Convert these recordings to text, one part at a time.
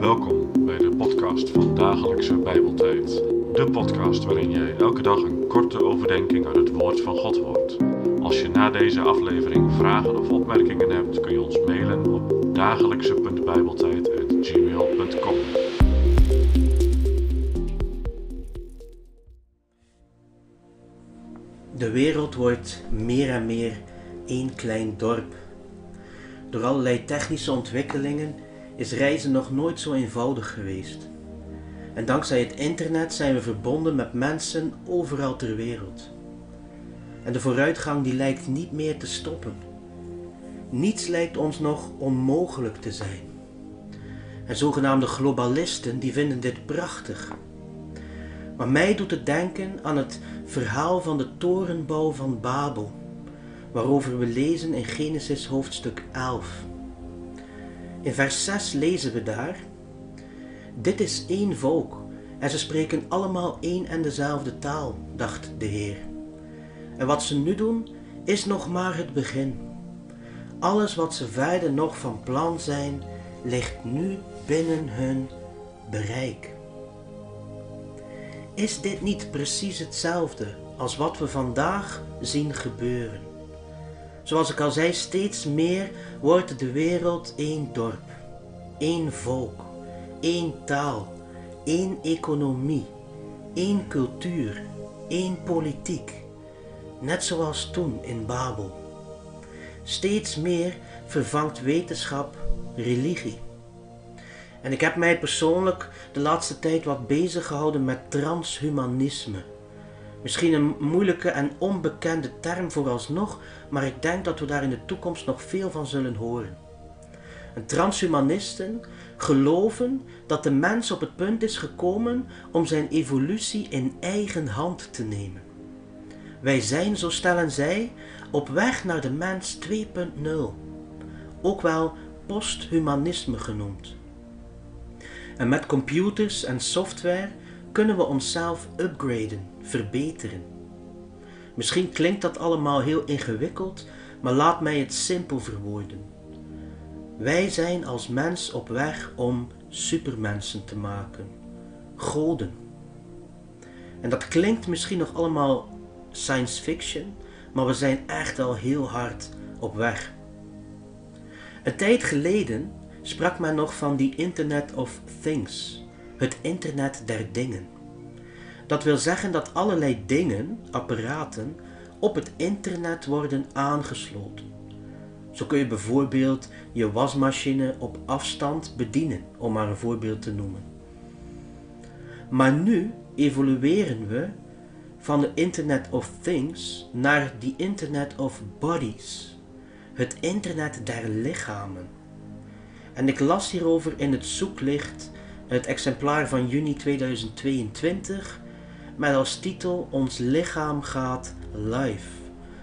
Welkom bij de podcast van Dagelijkse Bijbeltijd. De podcast waarin jij elke dag een korte overdenking uit het woord van God hoort. Als je na deze aflevering vragen of opmerkingen hebt, kun je ons mailen op dagelijkse.bijbeltijd.gmail.com De wereld wordt meer en meer één klein dorp. Door allerlei technische ontwikkelingen is reizen nog nooit zo eenvoudig geweest. En dankzij het internet zijn we verbonden met mensen overal ter wereld. En de vooruitgang die lijkt niet meer te stoppen. Niets lijkt ons nog onmogelijk te zijn. En zogenaamde globalisten die vinden dit prachtig. Maar mij doet het denken aan het verhaal van de torenbouw van Babel, waarover we lezen in Genesis hoofdstuk 11. In vers 6 lezen we daar: Dit is één volk en ze spreken allemaal één en dezelfde taal, dacht de Heer. En wat ze nu doen is nog maar het begin. Alles wat ze verder nog van plan zijn, ligt nu binnen hun bereik. Is dit niet precies hetzelfde als wat we vandaag zien gebeuren? Zoals ik al zei, steeds meer wordt de wereld één dorp, één volk, één taal, één economie, één cultuur, één politiek. Net zoals toen in Babel. Steeds meer vervangt wetenschap religie. En ik heb mij persoonlijk de laatste tijd wat bezig gehouden met transhumanisme. Misschien een moeilijke en onbekende term vooralsnog, maar ik denk dat we daar in de toekomst nog veel van zullen horen. En transhumanisten geloven dat de mens op het punt is gekomen om zijn evolutie in eigen hand te nemen. Wij zijn, zo stellen zij, op weg naar de mens 2.0, ook wel posthumanisme genoemd. En met computers en software kunnen we onszelf upgraden, verbeteren. Misschien klinkt dat allemaal heel ingewikkeld, maar laat mij het simpel verwoorden. Wij zijn als mens op weg om supermensen te maken, goden. En dat klinkt misschien nog allemaal science fiction, maar we zijn echt al heel hard op weg. Een tijd geleden sprak men nog van die Internet of Things, het internet der dingen. Dat wil zeggen dat allerlei dingen, apparaten, op het internet worden aangesloten. Zo kun je bijvoorbeeld je wasmachine op afstand bedienen, om maar een voorbeeld te noemen. Maar nu evolueren we van de Internet of Things naar die Internet of Bodies, het internet der lichamen. En ik las hierover in het zoeklicht het exemplaar van juni 2022 met als titel Ons lichaam gaat live.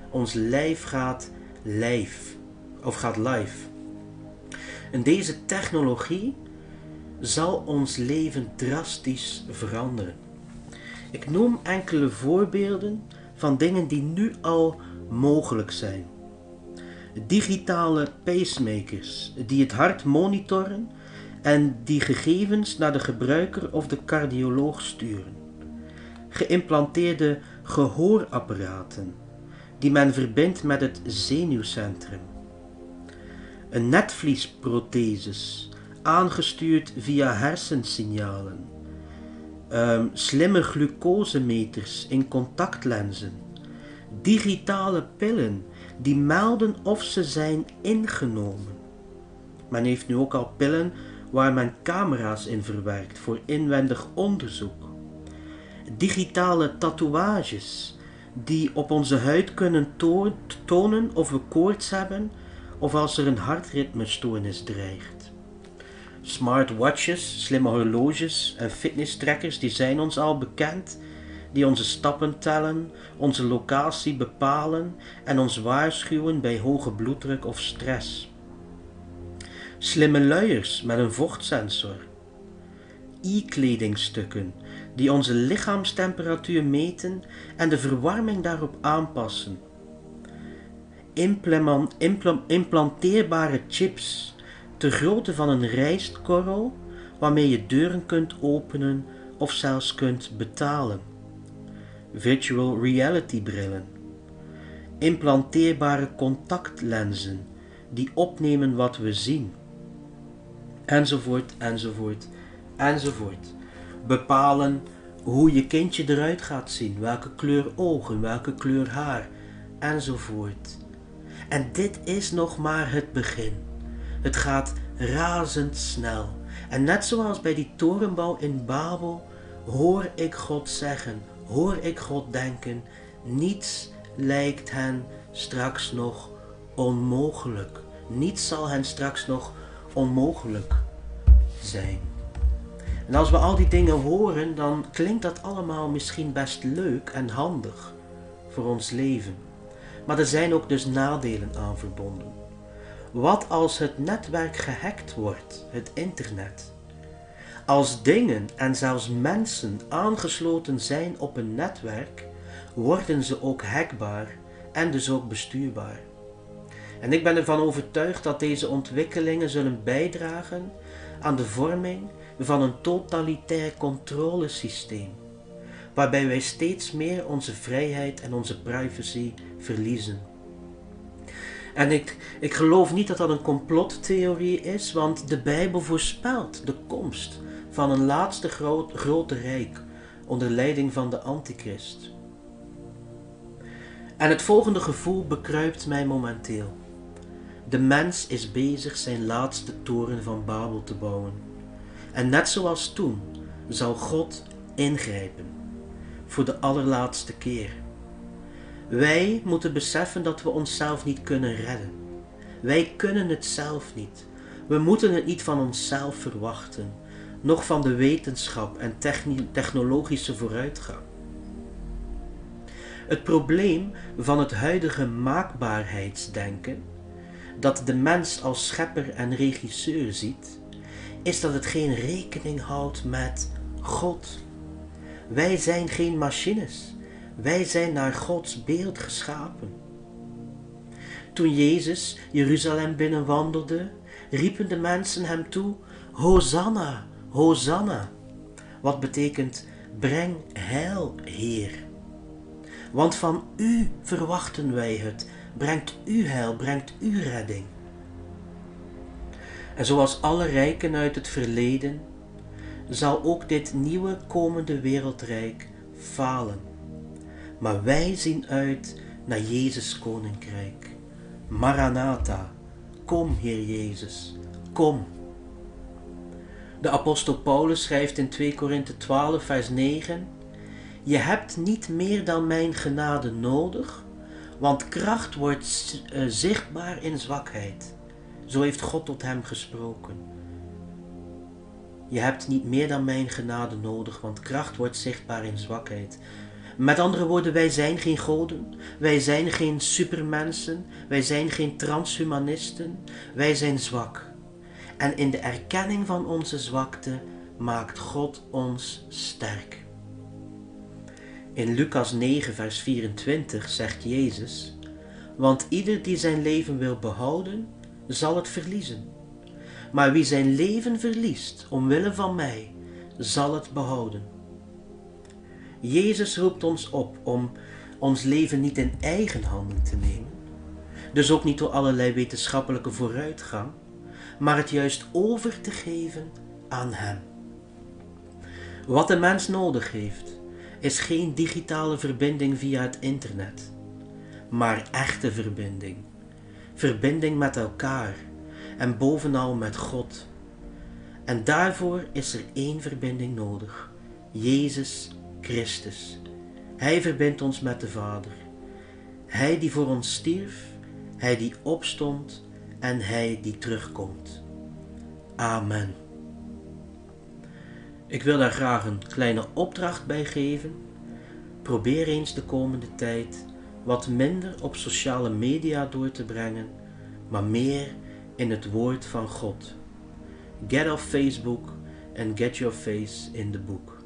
Ons lijf gaat live. Of gaat live. En deze technologie zal ons leven drastisch veranderen. Ik noem enkele voorbeelden van dingen die nu al mogelijk zijn digitale pacemakers die het hart monitoren en die gegevens naar de gebruiker of de cardioloog sturen. Geïmplanteerde gehoorapparaten die men verbindt met het zenuwcentrum. Een netvliesprotheses aangestuurd via hersensignalen. Um, slimme glucosemeters in contactlenzen. Digitale pillen die melden of ze zijn ingenomen. Men heeft nu ook al pillen waar men camera's in verwerkt voor inwendig onderzoek. Digitale tatoeages die op onze huid kunnen tonen of we koorts hebben of als er een hartritmestoornis dreigt. Smartwatches, slimme horloges en fitnesstrackers die zijn ons al bekend die onze stappen tellen, onze locatie bepalen en ons waarschuwen bij hoge bloeddruk of stress. Slimme luiers met een vochtsensor. E-kledingstukken die onze lichaamstemperatuur meten en de verwarming daarop aanpassen. implanteerbare chips ter grootte van een rijstkorrel waarmee je deuren kunt openen of zelfs kunt betalen. Virtual reality brillen. Implanteerbare contactlenzen die opnemen wat we zien. Enzovoort, enzovoort, enzovoort. Bepalen hoe je kindje eruit gaat zien, welke kleur ogen, welke kleur haar, enzovoort. En dit is nog maar het begin. Het gaat razendsnel. En net zoals bij die torenbouw in Babel, hoor ik God zeggen, hoor ik God denken, niets lijkt hen straks nog onmogelijk. Niets zal hen straks nog onmogelijk zijn. En als we al die dingen horen, dan klinkt dat allemaal misschien best leuk en handig voor ons leven. Maar er zijn ook dus nadelen aan verbonden. Wat als het netwerk gehackt wordt, het internet? Als dingen en zelfs mensen aangesloten zijn op een netwerk, worden ze ook hackbaar en dus ook bestuurbaar. En ik ben ervan overtuigd dat deze ontwikkelingen zullen bijdragen aan de vorming van een totalitair controlesysteem, waarbij wij steeds meer onze vrijheid en onze privacy verliezen. En ik, ik geloof niet dat dat een complottheorie is, want de Bijbel voorspelt de komst van een laatste grote rijk onder leiding van de Antichrist. En het volgende gevoel bekruipt mij momenteel. De mens is bezig zijn laatste toren van Babel te bouwen. En net zoals toen zal God ingrijpen voor de allerlaatste keer. Wij moeten beseffen dat we onszelf niet kunnen redden. Wij kunnen het zelf niet. We moeten het niet van onszelf verwachten, noch van de wetenschap en technologische vooruitgang. Het probleem van het huidige maakbaarheidsdenken, dat de mens als schepper en regisseur ziet, is dat het geen rekening houdt met God. Wij zijn geen machines. Wij zijn naar Gods beeld geschapen. Toen Jezus Jeruzalem binnenwandelde, riepen de mensen hem toe: Hosanna, Hosanna. Wat betekent breng heil, Heer. Want van u verwachten wij het. Brengt u heil, brengt u redding. En zoals alle rijken uit het verleden, zal ook dit nieuwe komende wereldrijk falen. Maar wij zien uit naar Jezus koninkrijk. Maranatha, kom Heer Jezus, kom. De apostel Paulus schrijft in 2 Korinthe 12 vers 9: Je hebt niet meer dan mijn genade nodig, want kracht wordt uh, zichtbaar in zwakheid. Zo heeft God tot hem gesproken. Je hebt niet meer dan mijn genade nodig, want kracht wordt zichtbaar in zwakheid. Met andere woorden, wij zijn geen goden, wij zijn geen supermensen, wij zijn geen transhumanisten, wij zijn zwak. En in de erkenning van onze zwakte maakt God ons sterk. In Lucas 9, vers 24 zegt Jezus: Want ieder die zijn leven wil behouden, zal het verliezen. Maar wie zijn leven verliest omwille van mij, zal het behouden. Jezus roept ons op om ons leven niet in eigen handen te nemen, dus ook niet door allerlei wetenschappelijke vooruitgang, maar het juist over te geven aan Hem. Wat de mens nodig heeft, is geen digitale verbinding via het internet, maar echte verbinding verbinding met elkaar en bovenal met God. En daarvoor is er één verbinding nodig: Jezus Christus. Hij verbindt ons met de Vader. Hij die voor ons stierf, Hij die opstond en Hij die terugkomt. Amen. Ik wil daar graag een kleine opdracht bij geven. Probeer eens de komende tijd wat minder op sociale media door te brengen, maar meer in het woord van God. Get off Facebook and get your face in the book.